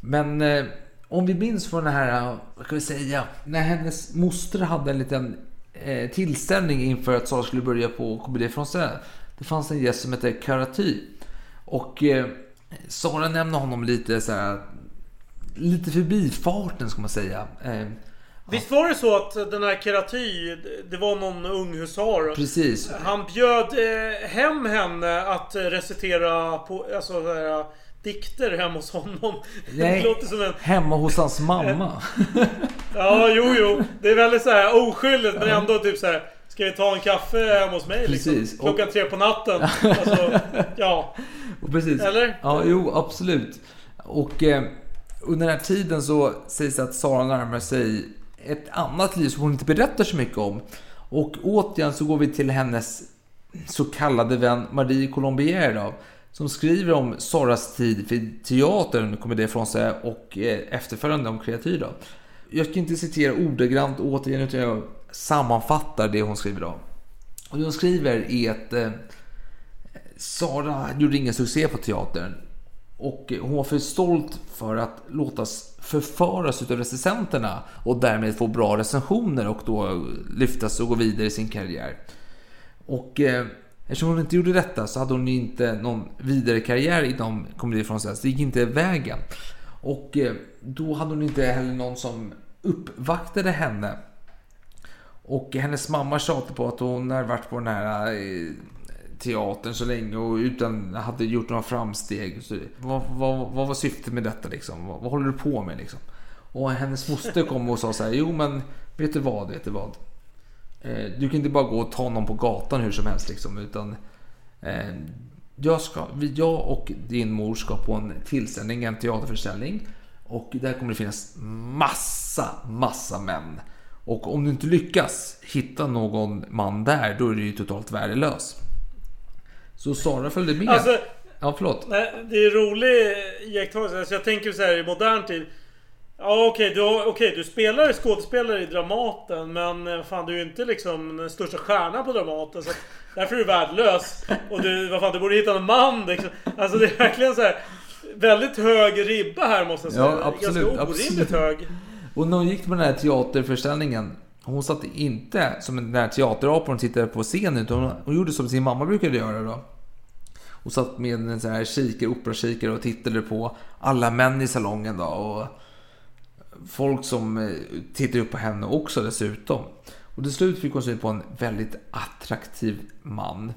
Men eh, om vi minns från den här, vad kan vi säga, när hennes moster hade en liten eh, tillställning inför att Sara skulle börja på Comédie Française. Det fanns en gäst som hette Karaty. Och eh, Sara nämnde honom lite så här, lite förbifarten ska man säga. Eh, Visst var det så att den här Keraty, det var någon ung husar? precis. Han bjöd eh, hem henne att recitera på, alltså, så här, dikter hemma hos honom. Det Nej, låter som en... hemma hos hans mamma. Ja, jo, jo. Det är väldigt så här oskyldigt men ändå typ så här. Ska vi ta en kaffe hemma hos mig liksom? Precis. Och- Klockan tre på natten. Alltså, ja. Och precis. Eller? Ja, jo, absolut. Och eh, under den här tiden så sägs det att Sara närmar sig ett annat liv som hon inte berättar så mycket om. Och återigen så går vi till hennes så kallade vän Marie Colombier då, som skriver om Saras tid för teatern, kommer det ifrån sig, och eh, efterföljande om kreatyr då. Jag ska inte citera ordagrant återigen utan jag sammanfattar det hon skriver då. Och det hon skriver är att eh, Sara gjorde ingen succé på teatern. Och hon var för stolt för att låtas förföras utav recensenterna och därmed få bra recensioner och då lyftas och gå vidare i sin karriär. Och eh, eftersom hon inte gjorde detta så hade hon inte någon vidare karriär inom komedi från Det gick inte vägen. Och eh, då hade hon inte heller någon som uppvaktade henne. Och hennes mamma tjatade på att hon hade varit på den här eh, teatern så länge och utan hade gjort några framsteg. Så, vad, vad, vad var syftet med detta liksom? Vad, vad håller du på med liksom? Och hennes moster kom och sa så här, jo men vet du vad, vet du vad? Eh, du kan inte bara gå och ta någon på gatan hur som helst liksom, utan eh, jag, ska, jag och din mor ska på en tillställning, en teaterföreställning. Och där kommer det finnas massa, massa män. Och om du inte lyckas hitta någon man där, då är du ju totalt värdelös. Så Sara följde med. Alltså, ja, förlåt. nej, det är rolig iakttagelse. Alltså, jag tänker så här i modern tid. Ja okej, du, har- okej, du spelar skådespelare i Dramaten men eh, fan du är ju inte liksom den största stjärnan på Dramaten. Så därför är du värdelös. Och du, vad fan, du borde hitta en man liksom. Alltså det är verkligen så här Väldigt hög ribba här måste jag säga. Ja, absolut, Ganska orimligt absolut. hög. Och när hon gick på den här teaterföreställningen, hon satt inte som den där teaterapan och tittade på scenen, utan hon, hon gjorde som sin mamma brukade göra då. Hon satt med en sån här kikare, operakikare och tittade på alla män i salongen då. Och folk som eh, tittade upp på henne också dessutom. Och till slut fick hon syn på en väldigt attraktiv man.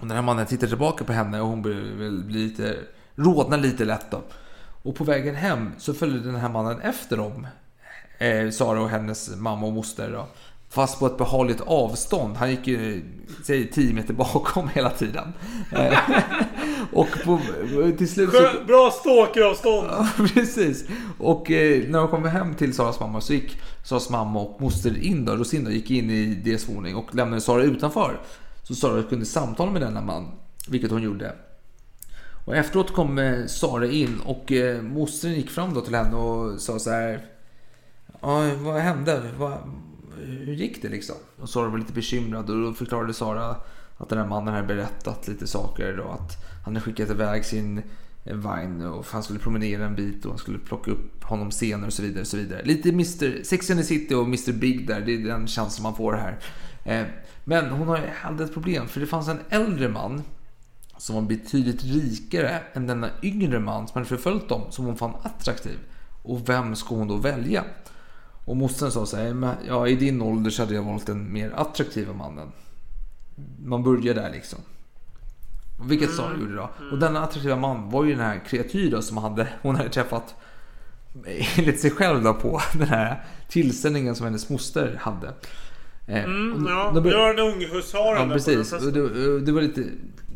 Och den här mannen tittar tillbaka på henne och hon blir bli lite, rodnar lite lätt då. Och på vägen hem så följde den här mannen efter dem. Eh, Sara och hennes mamma och moster då. Fast på ett behagligt avstånd. Han gick ju, säg 10 meter bakom hela tiden. Eh, och på, till slut så... Bra stalkeravstånd. Ja, precis. Och eh, när de kom hem till Saras mamma så gick Saras mamma och moster in då, Rosin då, gick in i deras våning och lämnade Sara utanför. Så Sara kunde samtala med denna man, vilket hon gjorde. Och efteråt kom eh, Sara in och eh, mostern gick fram då till henne och sa så här. Ja, vad hände? Vad, hur gick det liksom? Och Sara var lite bekymrad och då förklarade Sara att den här mannen hade berättat lite saker och att han hade skickat iväg sin eh, vagn och han skulle promenera en bit och han skulle plocka upp honom senare och så vidare. Och så vidare. Lite Mr. Sex and the City och Mr. Big där, det är den känslan man får här. Eh, men hon hade ett problem för det fanns en äldre man som var betydligt rikare än denna yngre man som hade förföljt dem som hon fann attraktiv. Och vem ska hon då välja? Och mostern sa så här, "Men, ja i din ålder så hade jag valt den mer attraktiva mannen. Man börjar där liksom. Vilket Sara gjorde då. Och denna attraktiva man var ju den här kreatyren som hade, hon hade träffat enligt sig själv då på den här tillställningen som hennes moster hade. Eh, Mm, ja, då bör- vi har en unghusaren Ja, där på precis. den det, det var lite,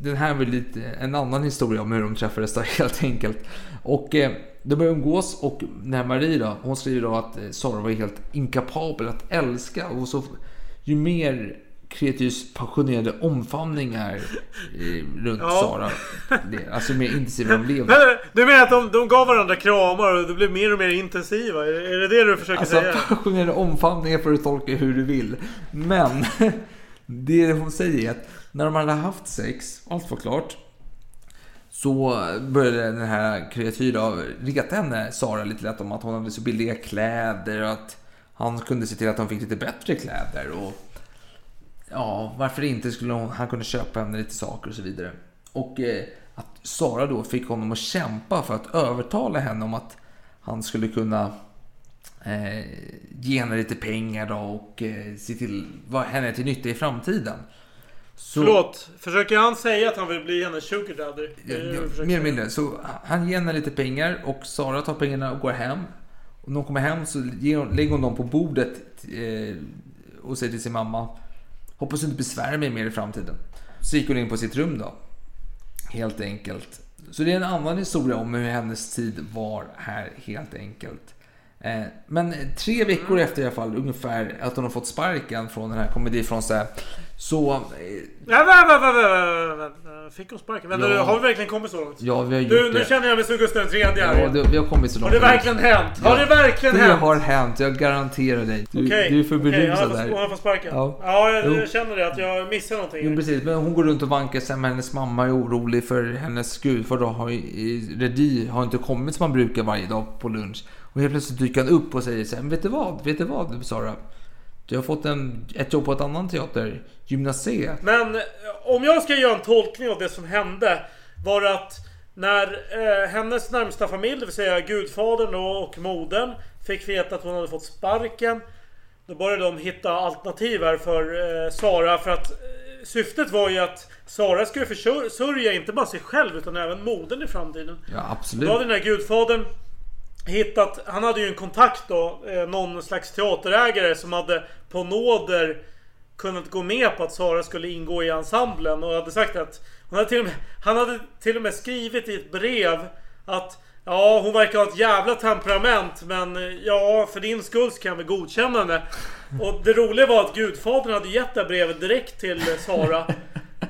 den här var lite en annan historia om hur de träffades då, helt enkelt. Och eh, de började umgås och när Marie då, hon skriver då att eh, Sara var helt inkapabel att älska. Och så, ju mer Kretus passionerade omfamningar eh, runt Ja. Sara, det, alltså mer intensiva de blev. Du menar att de, de gav varandra kramar och det blev mer och mer intensiva? Är, är det det du försöker Alltså säga? passionerade omfamningar får du tolka hur du vill. Men det hon säger är att när de hade haft sex, allt var klart. Så började den här kreatyren reta henne, Sara, lite lätt om att hon hade så billiga kläder och att han kunde se till att hon fick lite bättre kläder. Och ja, varför inte skulle hon, han kunna köpa henne lite saker och så vidare. Och eh, att Sara då fick honom att kämpa för att övertala henne om att han skulle kunna eh, ge henne lite pengar då och eh, se till vad henne till nytta i framtiden. Så, Förlåt, försöker han säga att han vill bli hennes sugar daddy? Ja, ja, mer eller mindre. Så han ger henne lite pengar och Sara tar pengarna och går hem. Och när hon kommer hem så hon, lägger hon dem på bordet eh, och säger till sin mamma Hoppas du inte besvärar mig mer i framtiden. Så gick hon in på sitt rum då. Helt enkelt. Så det är en annan historia om hur hennes tid var här helt enkelt. Eh, Men tre veckor efter i alla fall ungefär att hon har fått sparken från den här komedifrån så, eh, Ja, va, va, va. Fick hon sparken? Vänta, Ja. har vi verkligen kommit så långt? ja, vi har gjort Nu, nu det. känner jag mig som Gustav III här Ja, det, vi har kommit så långt. Har det verkligen hänt? Har det verkligen det hänt? har hänt, jag garanterar dig. Du, Okej, du är för berusad där. Hon har fått sparken? Ja. Ja, jag, jag känner det. Att jag missar någonting. Jo, precis. Men hon går runt och vankar sig med hennes mamma är orolig för hennes gudfar då har ju- i Redi har inte kommit som han brukar varje dag på lunch. Och helt plötsligt dyker han upp och säger så här, "Men vet du vad? Vet du vad Sara? Du har fått en, ett jobb på ett annan teater, Gymnasiet. Men eh, om jag ska göra en tolkning av det som hände. Var att när eh, hennes närmsta familj, det vill säga gudfadern och, modern, fick veta att hon hade fått sparken. Då började de hitta alternativ här för eh, Sara. För att eh, syftet var ju att Sara skulle försörja inte bara sig själv utan även modern i framtiden. Ja, Då absolut. hade den här gudfadern hittat, han hade ju en kontakt då, eh, någon slags teaterägare som hade på nåder kunnat gå med på att Sara skulle ingå i ensemblen och hade sagt att hon hade till och med, han hade till och med skrivit i ett brev att Ja, hon verkar ha ett jävla temperament men eh, ja, för din skull så kan vi godkänna henne. Och det roliga var att gudfadern hade gett det här brevet direkt till eh, Sara.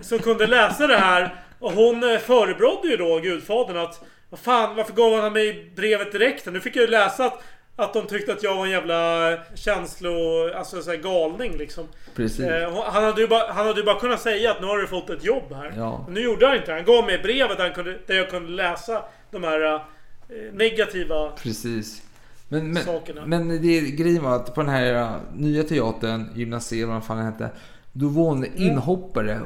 Som kunde läsa det här. Och hon förebrådde ju då gudfadern att vad fan, varför gav han mig brevet direkt? Nu fick jag ju läsa att, att de tyckte att jag var en jävla känslo... Alltså så här galning liksom. Precis. Eh, han, hade ju bara, han hade ju bara kunnat säga att nu har du fått ett jobb här. Ja. Men nu gjorde han inte det. Han gav mig brevet där, han kunde, där jag kunde läsa de här eh, negativa... Precis. Men, men, sakerna. men det grejen var att på den här uh, nya teatern, Gymnasiet, vad fan den hette. Då var hon inhoppare.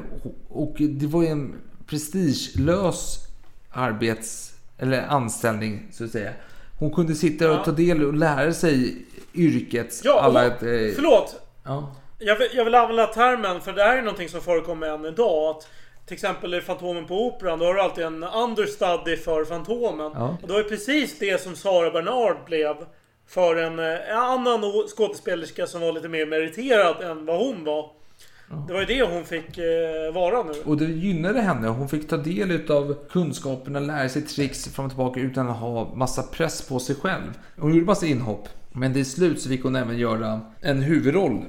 Och det var ju en prestigelös arbets eller anställning så att säga. Hon kunde sitta och Ja. ta del och lära sig yrkets Ja, alla... eh, förlåt. Ja. Jag vill, jag vill använda termen, för det här är någonting som förekommer än idag. Att till exempel i Fantomen på Operan, då har du alltid en understudy för Fantomen. Ja. Och det var ju precis det som Sara Bernard blev. För en, eh, en annan skådespelerska som var lite mer meriterad än vad hon var. Det var ju det hon fick eh, vara nu. Och det gynnade henne. Hon fick ta del av kunskaperna, lära sig tricks fram och tillbaka utan att ha massa press på sig själv. Hon gjorde massa inhopp. Men till slut så fick hon även göra en huvudroll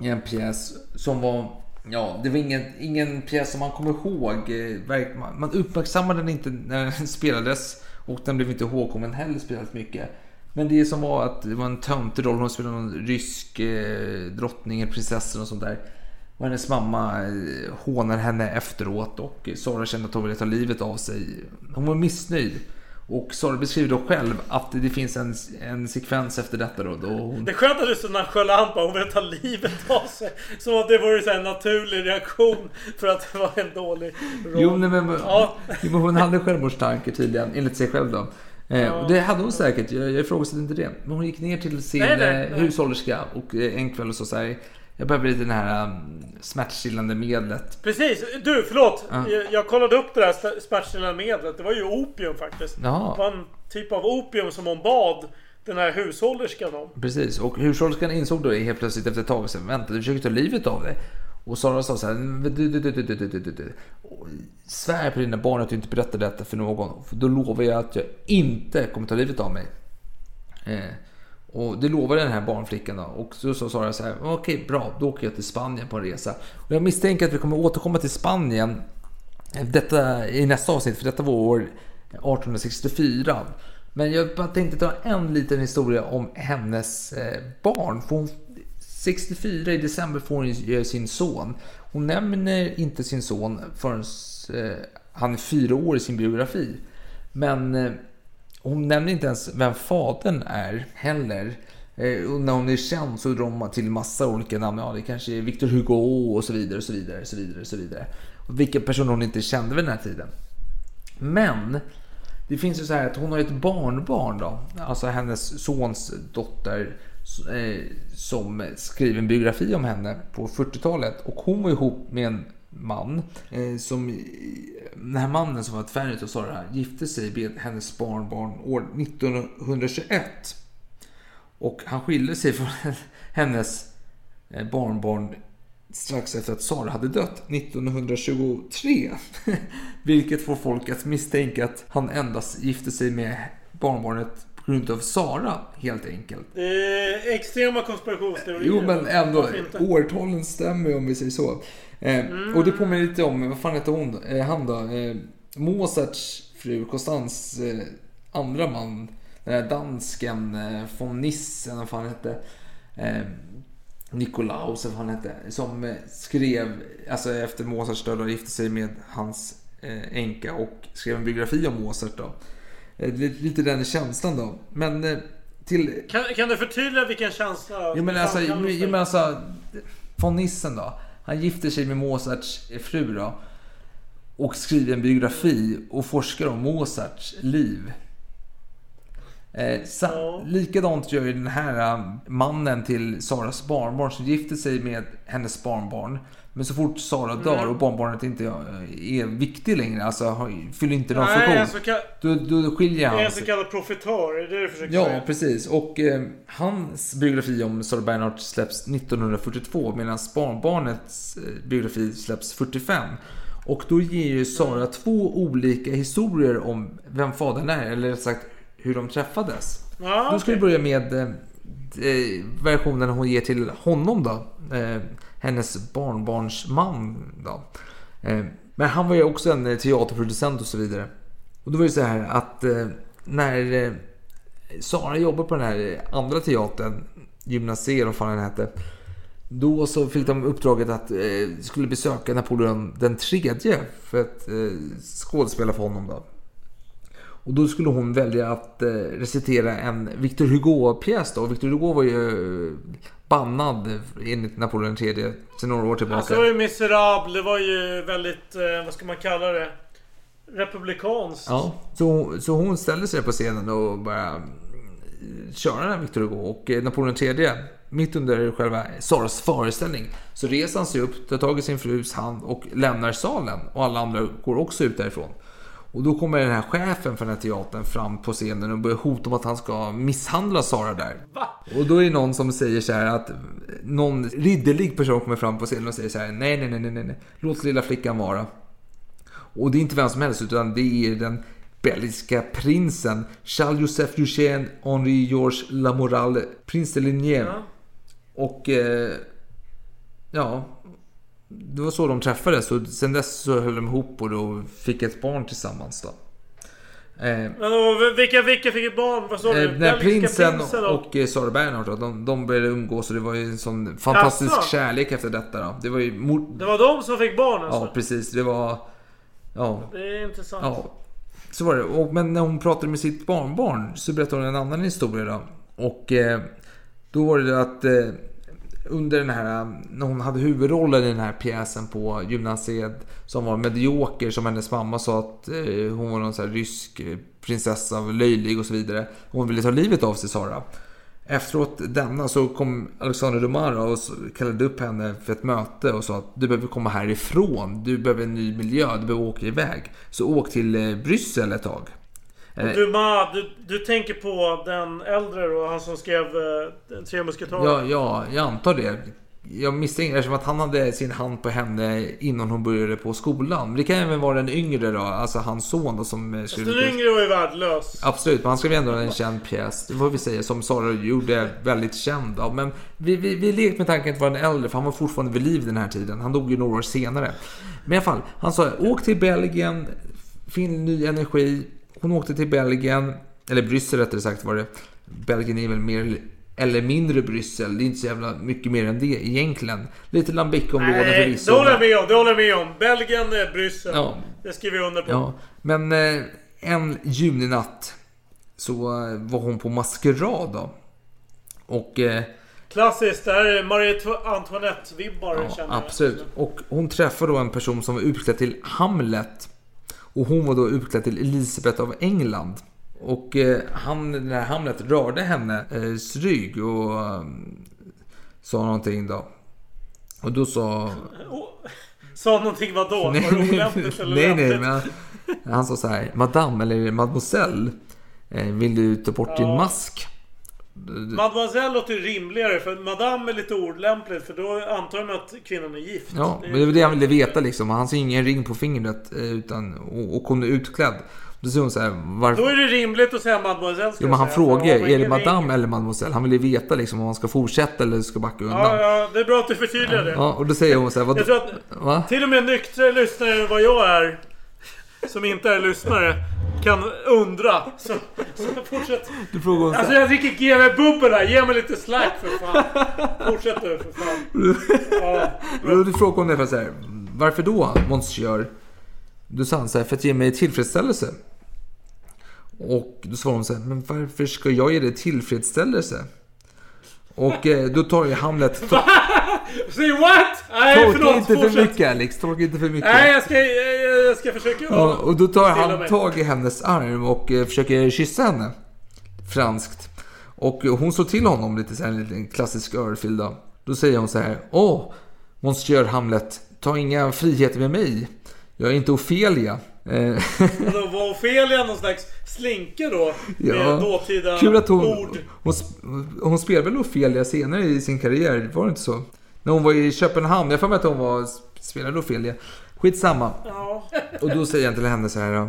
i en pjäs som var Ja, det var ingen, ingen pjäs som man kommer ihåg. eh, man- uppmärksammade den inte när den spelades och den blev inte ihågkommen heller speciellt mycket. Men det som var att det var en töntig roll. Hon spelade någon rysk eh, drottning eller prinsessan och sånt där. Och hennes mamma eh, hånar henne efteråt och Sara kände att hon ville ta livet av sig. Hon var missnöjd. Och Sara beskriver då själv att det finns en, en sekvens efter detta då. då hon, Det är skönt att du är så nonchalant bara, hon vill ta livet av sig. Som att det vore en naturlig reaktion för att det var en dålig roll. Jo, nej, men, Ja. jo, men hon hade självmordstankar tydligen, enligt sig själv då. Eh, och det hade hon säkert, jag, jag ifrågasätter inte det. Men hon gick ner till sin Nej, nej, eh, nej. hushållerska och en kväll och sa så här. Jag behöver lite det här um, smärtstillande medlet. Precis! Du, förlåt! Uh. Jag, jag, kollade upp det där smärtstillande medlet. Det var ju opium faktiskt. Jaha. Det var en typ av opium som hon bad den här hushållerskan om. Precis, och hushållerskan insåg då helt plötsligt efter ett tag sen, vänta du försöker ta livet av dig. Och Sara sa så här, du, du, du, svär på dina barn att du inte berättar detta för någon. För då lovar jag att jag inte kommer ta livet av mig. Eh och det lovade den här barnflickan då. Och så sa Sara så här, okej bra, då åker jag till Spanien på en resa. Och jag misstänker att vi kommer återkomma till Spanien eh, detta, i nästa avsnitt, för detta var år 1864. Men jag bara tänkte ta en liten historia om hennes eh, barn. För hon, 64 i december får hon sin son. Hon nämner inte sin son förrän eh, han är fyra år i sin biografi. Men hon nämner inte ens vem fadern är heller. Eh, och när hon är känd så drar man till massa olika namn. Ja, det kanske är Victor Hugo och så vidare, och så vidare, och så vidare, och så vidare. Och vilka personer hon inte kände vid den här tiden. Men det finns ju så här att hon har ett barnbarn då. Alltså hennes sons dotter. Eh, som skriver en biografi om henne på 40-talet. Och hon var ihop med en man. Eh, som, den här mannen som var tvärnit och sa det här. Gifte sig med hennes barnbarn år 1921. Och han skilde sig från hennes eh, barnbarn strax efter att Sara hade dött 1923. Vilket får folk att misstänka att han endast gifte sig med barnbarnet på grund av Sara helt enkelt. Är extrema konspirationsteorier. Jo men ändå, årtalen stämmer ju om vi säger så. Eh, Och det påminner lite om, vad fan hette hon, eh, han då? Eh, Mozarts fru, Constans eh, andra man. Den där dansken eh, von Nissen, vad fan hette. Eh, Nikolaus, vad han hette. Som eh, skrev, alltså efter Mozarts död och gifte sig med hans eh, änka och skrev en biografi om Mozart då. Eh, lite, den känslan då. Men eh, till Kan, kan du förtydliga vilken känsla? Jo men alltså, jo, men alltså von Nissen då. Han gifter sig med Mozarts fru då. Och skriver en biografi och forskar om Mozarts liv. Eh, sa, Likadant gör ju den här eh, mannen till Saras barnbarn som gifter sig med hennes barnbarn. Men så fort Sara dör Mm. och barnbarnet inte eh, är viktig längre, alltså fyller inte någon funktion. alltså, kan- Då, då skiljer Det är han en sig. så kallad profitör, är det det du försöker Ja, säga? precis. Och eh, hans biografi om Sara Bernhardt släpps 1942 medan barnbarnets eh, biografi släpps 45. Och då ger ju Sara två olika historier om vem fadern är, eller rätt sagt hur de träffades. Ja, Då ska vi okej. börja med eh, eh, versionen hon ger till honom då. Eh, hennes barnbarns man då. Eh, men han var ju också en eh, teaterproducent och så vidare. Och då var det så här att eh, när eh, Sara jobbade på den här andra teatern, Gymnasier vad fan den hette. Då så fick de uppdraget att eh, skulle besöka Napoleon den tredje för att eh, skådespela för honom då. Och då skulle hon välja att eh, recitera en Victor Hugo-pjäs. Victor Hugo var ju eh, bannad enligt Napoleon III sedan några år tillbaka. Alltså det var ju miserable, det var ju väldigt, eh, vad ska man kalla det? Republikanskt. Ja, så, så hon ställde sig på scenen och bara köra den här Victor Hugo. Och eh, Napoleon III, mitt under själva Saras föreställning, så reser han sig upp, tar tag i sin frus hand och lämnar salen. Och alla andra går också ut därifrån. Och då kommer den här chefen för den här teatern fram på scenen och börjar hota om att han ska misshandla Sara där. Och då är det någon som säger så här att någon ridderlig person kommer fram på scenen och säger så här nej, nej, nej, nej, nej, låt lilla flickan vara. Och det är inte vem som helst utan det är den belgiska prinsen Charles-Joseph Eugène Henri Georges Lamoral, prins de Ligné. Och eh, ja, det var så de träffades och sen dess så höll de ihop och då fick ett barn tillsammans då. Eh, och vilka, vilka fick ett barn? Vad sa du? Eh, när Belgiska prinsen prinsen och eh, Sara Bernhardt då, de, de började umgås och det var ju en sån fantastisk Jaså? kärlek efter detta då. Det var ju mor- Det var de som fick barn alltså? Ja, precis. Det var... Ja, Det är intressant. ja. Så var det. Och, men när hon pratade med sitt barnbarn så berättade hon en annan historia då. Och eh, då var det att eh, under den här, när hon hade huvudrollen i den här pjäsen på gymnasiet som var medioker som hennes mamma sa att eh, hon var någon sån här rysk eh, prinsessa, löjlig och så vidare. Hon ville ta livet av sig Sara. Efteråt denna så kom Alexander Dumara och kallade upp henne för ett möte och sa att du behöver komma härifrån. Du behöver en ny miljö, du behöver åka iväg. Så åk till eh, Bryssel ett tag. Eh, Du, Ma, du, du tänker på den äldre då? Han som skrev uh, Tre Musketörer? Ja, ja, jag antar det. Jag misstänker eftersom att han hade sin hand på henne innan hon började på skolan. Det kan även vara den yngre då, alltså hans son då som eh, skrev... Den yngre var ju värdelös. Absolut, men han skrev ändå en känd pjäs. Det får vi säga, som Sara gjorde väldigt känd av. Men vi, vi, vi lekte med tanken att vara den äldre, för han var fortfarande vid liv den här tiden. Han dog ju några år senare. Men i alla fall, han sa åk till Belgien, finn ny energi. Hon åkte till Belgien, eller Bryssel rättare sagt var det. Belgien är väl mer eller mindre Bryssel. Det är inte så jävla mycket mer än det egentligen. Lite Lambic-områden Nej, förvisso. det håller jag med om. Det håller jag med om. Belgien, eh, Bryssel. Ja. Det skriver jag under på. Ja, men eh, en juninatt så eh, var hon på maskerad då. Och Klassiskt. Det här är Marie Antoinette-vibbar ja, känner jag. absolut. Och hon träffade då en person som var utklädd till Hamlet. Och hon var då utklädd till Elisabeth av England. Och eh, han, den här Hamlet rörde henne eh, rygg och eh, sa någonting då. Och då sa... Oh, sa någonting vadå? Var det olämpligt eller nej, nej, men han, han sa så här. Madame eller mademoiselle. Eh, vill du ta bort din Ja. mask? Mademoiselle låter ju rimligare för Madame är lite olämpligt för då antar man att kvinnan är gift. Ja, men det var det han ville veta liksom. Han ser ingen ring på fingret eh, utan, och, och är utklädd. Då säger hon så här, varför? Då är det rimligt att säga Mademoiselle Jo men han frågar, man är det madame ring- eller mademoiselle? Han vill ju veta liksom om han ska fortsätta eller ska backa undan. Ja, ja, det är bra att du förtydligar det. Ja, och då säger hon så här, vad, Jag tror att va? till och med nyktra lyssnare än vad jag är, som inte är lyssnare, kan undra. Så, så fortsätt. Du frågar hon Alltså jag dricker GV bubbel här, ge mig lite slack för fan. Fortsätt du för fan. Ja, då frågar hon ungefär så här, varför då monsieur? Då sa han så här, för att ge mig tillfredsställelse. Och då svarade hon så här, men varför ska jag ge dig tillfredsställelse? Och eh, då tar ju Hamlet, Say what? Nej tolka förlåt, inte för mycket Alex, tolka inte för mycket. Nej jag ska, jag, jag ska försöka Ja, och då tar han tag i hennes arm och eh, försöker kyssa henne. Franskt. Och hon slår till honom lite så här, en liten klassisk örfil då. Då säger hon så här. Åh, Monsieur Hamlet, ta inga friheter med mig. Jag är inte Ofelia. Eh, Då var Ofelia någon slags slinka då? Med ja. dåtida Kul att hon, ord. hon, hon spelade väl Ofelia senare i sin karriär, var det inte så? När hon var i Köpenhamn, jag får mig att hon var, spelade Ofelia. Skitsamma. Ja. Och då säger jag till henne så här. då.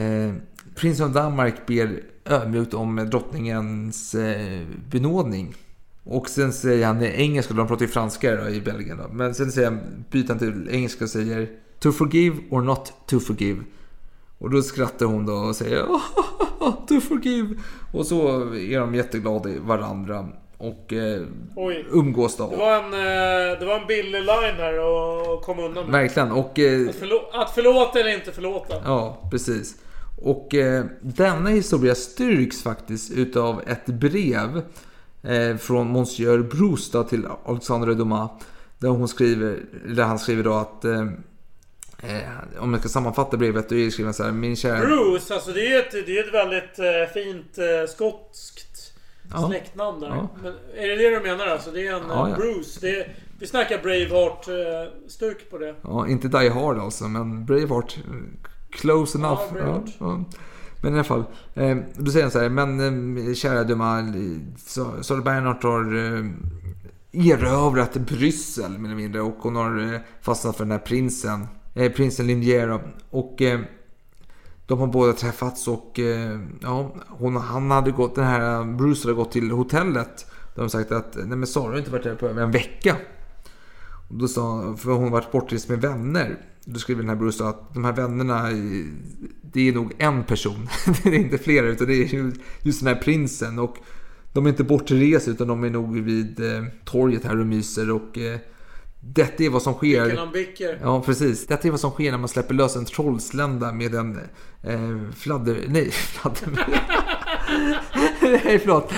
Eh, Prinsen av Danmark ber ödmjukt om drottningens eh, benådning. Och sen säger han i engelska, de pratar ju franska då, i Belgien då. Men sen säger han, byter han till engelska och säger To forgive or not to forgive. Och då skrattar hon då och säger To forgive. Och så är de jätteglada i varandra. Och eh, Oj. umgås då. Det var en, eh, det var en billig line här att komma undan med. Verkligen. Och eh, Att, förlå- att förlåta eller inte förlåta. Ja, precis. Och eh, denna historia styrks faktiskt utav ett brev eh, från Monsieur Bruce till Alexandre Dumas. Där, hon skriver, där han skriver då att eh, eh, om jag ska sammanfatta brevet, då är det skrivet så här. Min kära... Bruce, alltså det är ett, det är ett väldigt eh, fint eh, skotskt Ja. släktnamn där. Ja. Men är det det du menar alltså? Det är en Ja, eh, ja. Bruce. Det är, vi snackar Braveheart-stuk på det. Ja, inte Die Hard alltså, men Braveheart eh, Close enough. Ja, bra Ja, gjort. ja. Men i alla fall. Eh, då säger han så här, men eh, kära dumma, Sara Bernhardt har eh, erövrat Bryssel mer eller mindre och hon har eh, fastnat för den här prinsen, eh, prinsen Lindiera. Och eh, de har båda träffats och eh, ja, hon, han hade gått, den här eh, Bruce hade gått till hotellet. De har sagt att nej men Sara har inte varit där på över en vecka. Och då sa, för hon har varit bortrest med vänner. Då skriver den här Bruce att de här vännerna, eh, det är nog en person. det är inte flera, utan det är just den här prinsen. Och de är inte bortresta utan de är nog vid eh, torget här och myser. Och eh, detta är vad som sker. Han bicker. Ja, precis. Detta är vad som sker när man släpper lös en trollslända med en eh, fladder... Nej, fladder... nej, förlåt.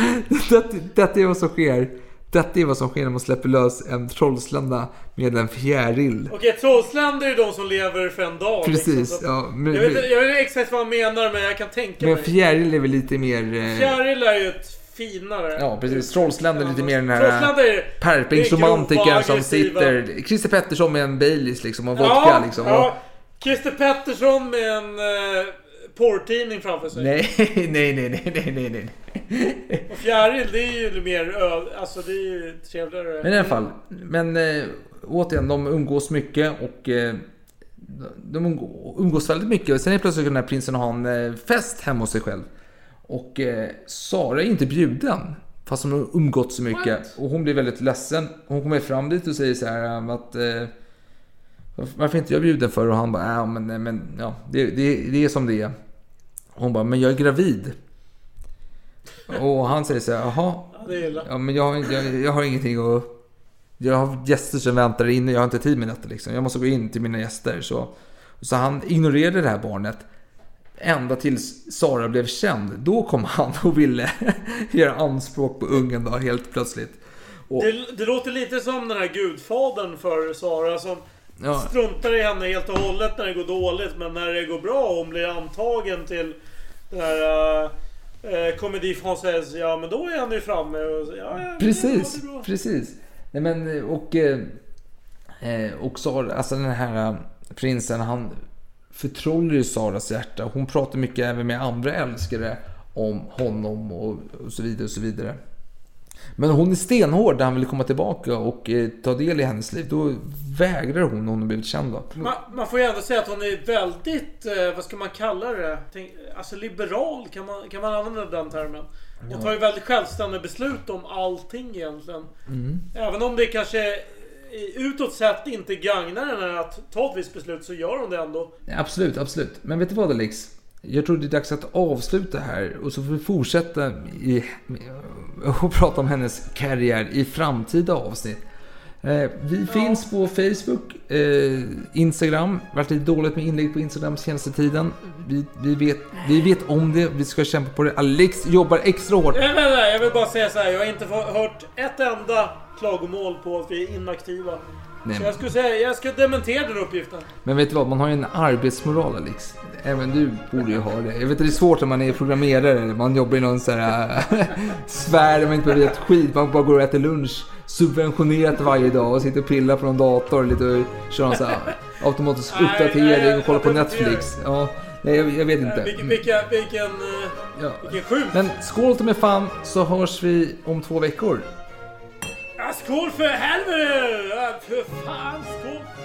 Detta, detta är vad som sker. Detta är vad som sker när man släpper lös en trollslända med en fjäril. Okej, trollsländer är de som lever för en dag. Precis, Liksom, så att- ja. Men, jag, vet, jag vet inte exakt vad han menar, men jag kan tänka men mig. fjäril är väl lite mer... Eh, Fjäril är ju ett finare. Ja, precis. Trollsländer är lite mer den här perpingsromantikern som sitter... Christer Pettersson med en Baileys liksom och vodka ja, liksom. Ja, Christer Pettersson med en eh, porrtidning framför sig. Nej, nej, nej, nej, nej, nej. Och fjäril, det är ju mer öl. Alltså det är ju trevligare. Men i alla fall. Men eh, återigen, de umgås mycket och eh, de umgå- umgås väldigt mycket. Och sen är plötsligt den här prinsen ha en eh, fest hemma hos sig själv. Och eh, Sara är inte bjuden. Fast hon har umgått så mycket. Och hon blir väldigt ledsen. Hon kommer fram dit och säger så här um, att eh, varför- inte jag bjuden för? Och han bara, ja men, nej, men ja, det, det, det är som det är. Hon bara, men jag är gravid. Och han säger så här, jaha. Ja, men jag, jag, jag har ingenting att... Jag har gäster som väntar inne, jag har inte tid med detta liksom. Jag måste gå in till mina gäster. Så, så han ignorerade det här barnet. Ända tills Sara blev känd. Då kom han och ville göra anspråk på ungen då helt plötsligt. Och, Det, det låter lite som den här gudfadern för Sara som Ja. struntar i henne helt och hållet när det går dåligt. Men när det går bra och hon blir antagen till den här uh, Comédie Française. Ja men då är han ju framme. Och, ja, ja, Precis, det precis. Nej men och... eh, Eh, och Sara, alltså den här prinsen, han förtrollar ju Saras hjärta. Hon pratar mycket även med andra älskare om honom och, och så vidare och så vidare. Men hon är stenhård när han vill komma tillbaka och eh, ta del i hennes liv. Då vägrar hon när hon har blivit känd. Man, man får ju ändå säga att hon är väldigt, eh, vad ska man kalla det? Tänk, alltså liberal, kan man, kan man använda den termen? Hon tar ju väldigt självständiga beslut om allting egentligen. Mm. Även om det kanske utåt sett inte gagnar henne att ta ett visst beslut så gör hon det ändå. Absolut, absolut. Men vet du vad Alex? Jag tror det är dags att avsluta här och så får vi fortsätta i, och prata om hennes karriär i framtida avsnitt. Eh, vi finns på Facebook, eh, Instagram. Varit lite dåligt med inlägg på Instagram senaste tiden. Vi, vi, vet, vi vet om det, vi ska kämpa på det. Alex jobbar extra hårt. Jag, jag vill bara säga så här, jag har inte hört ett enda klagomål på att vi är inaktiva. Nej, Så jag skulle säga, jag ska dementera den uppgiften. Men vet du vad, man har ju en arbetsmoral Alex. Även du borde ju ha det. Jag vet att det är svårt när man är programmerare. Man jobbar i någon sån här sfär där man inte behöver ett skit. Man bara går och äter lunch subventionerat varje dag och sitter och pillar på någon dator lite och kör någon sån här automatisk uppdatering och kollar på Netflix. Ja, nej, jag, jag vet inte. Vilken, vilken, vilken, eh, Ja. vilken skymf. Men skål till med fan så hörs vi om två veckor. Skål för! Ja, för fan, skål!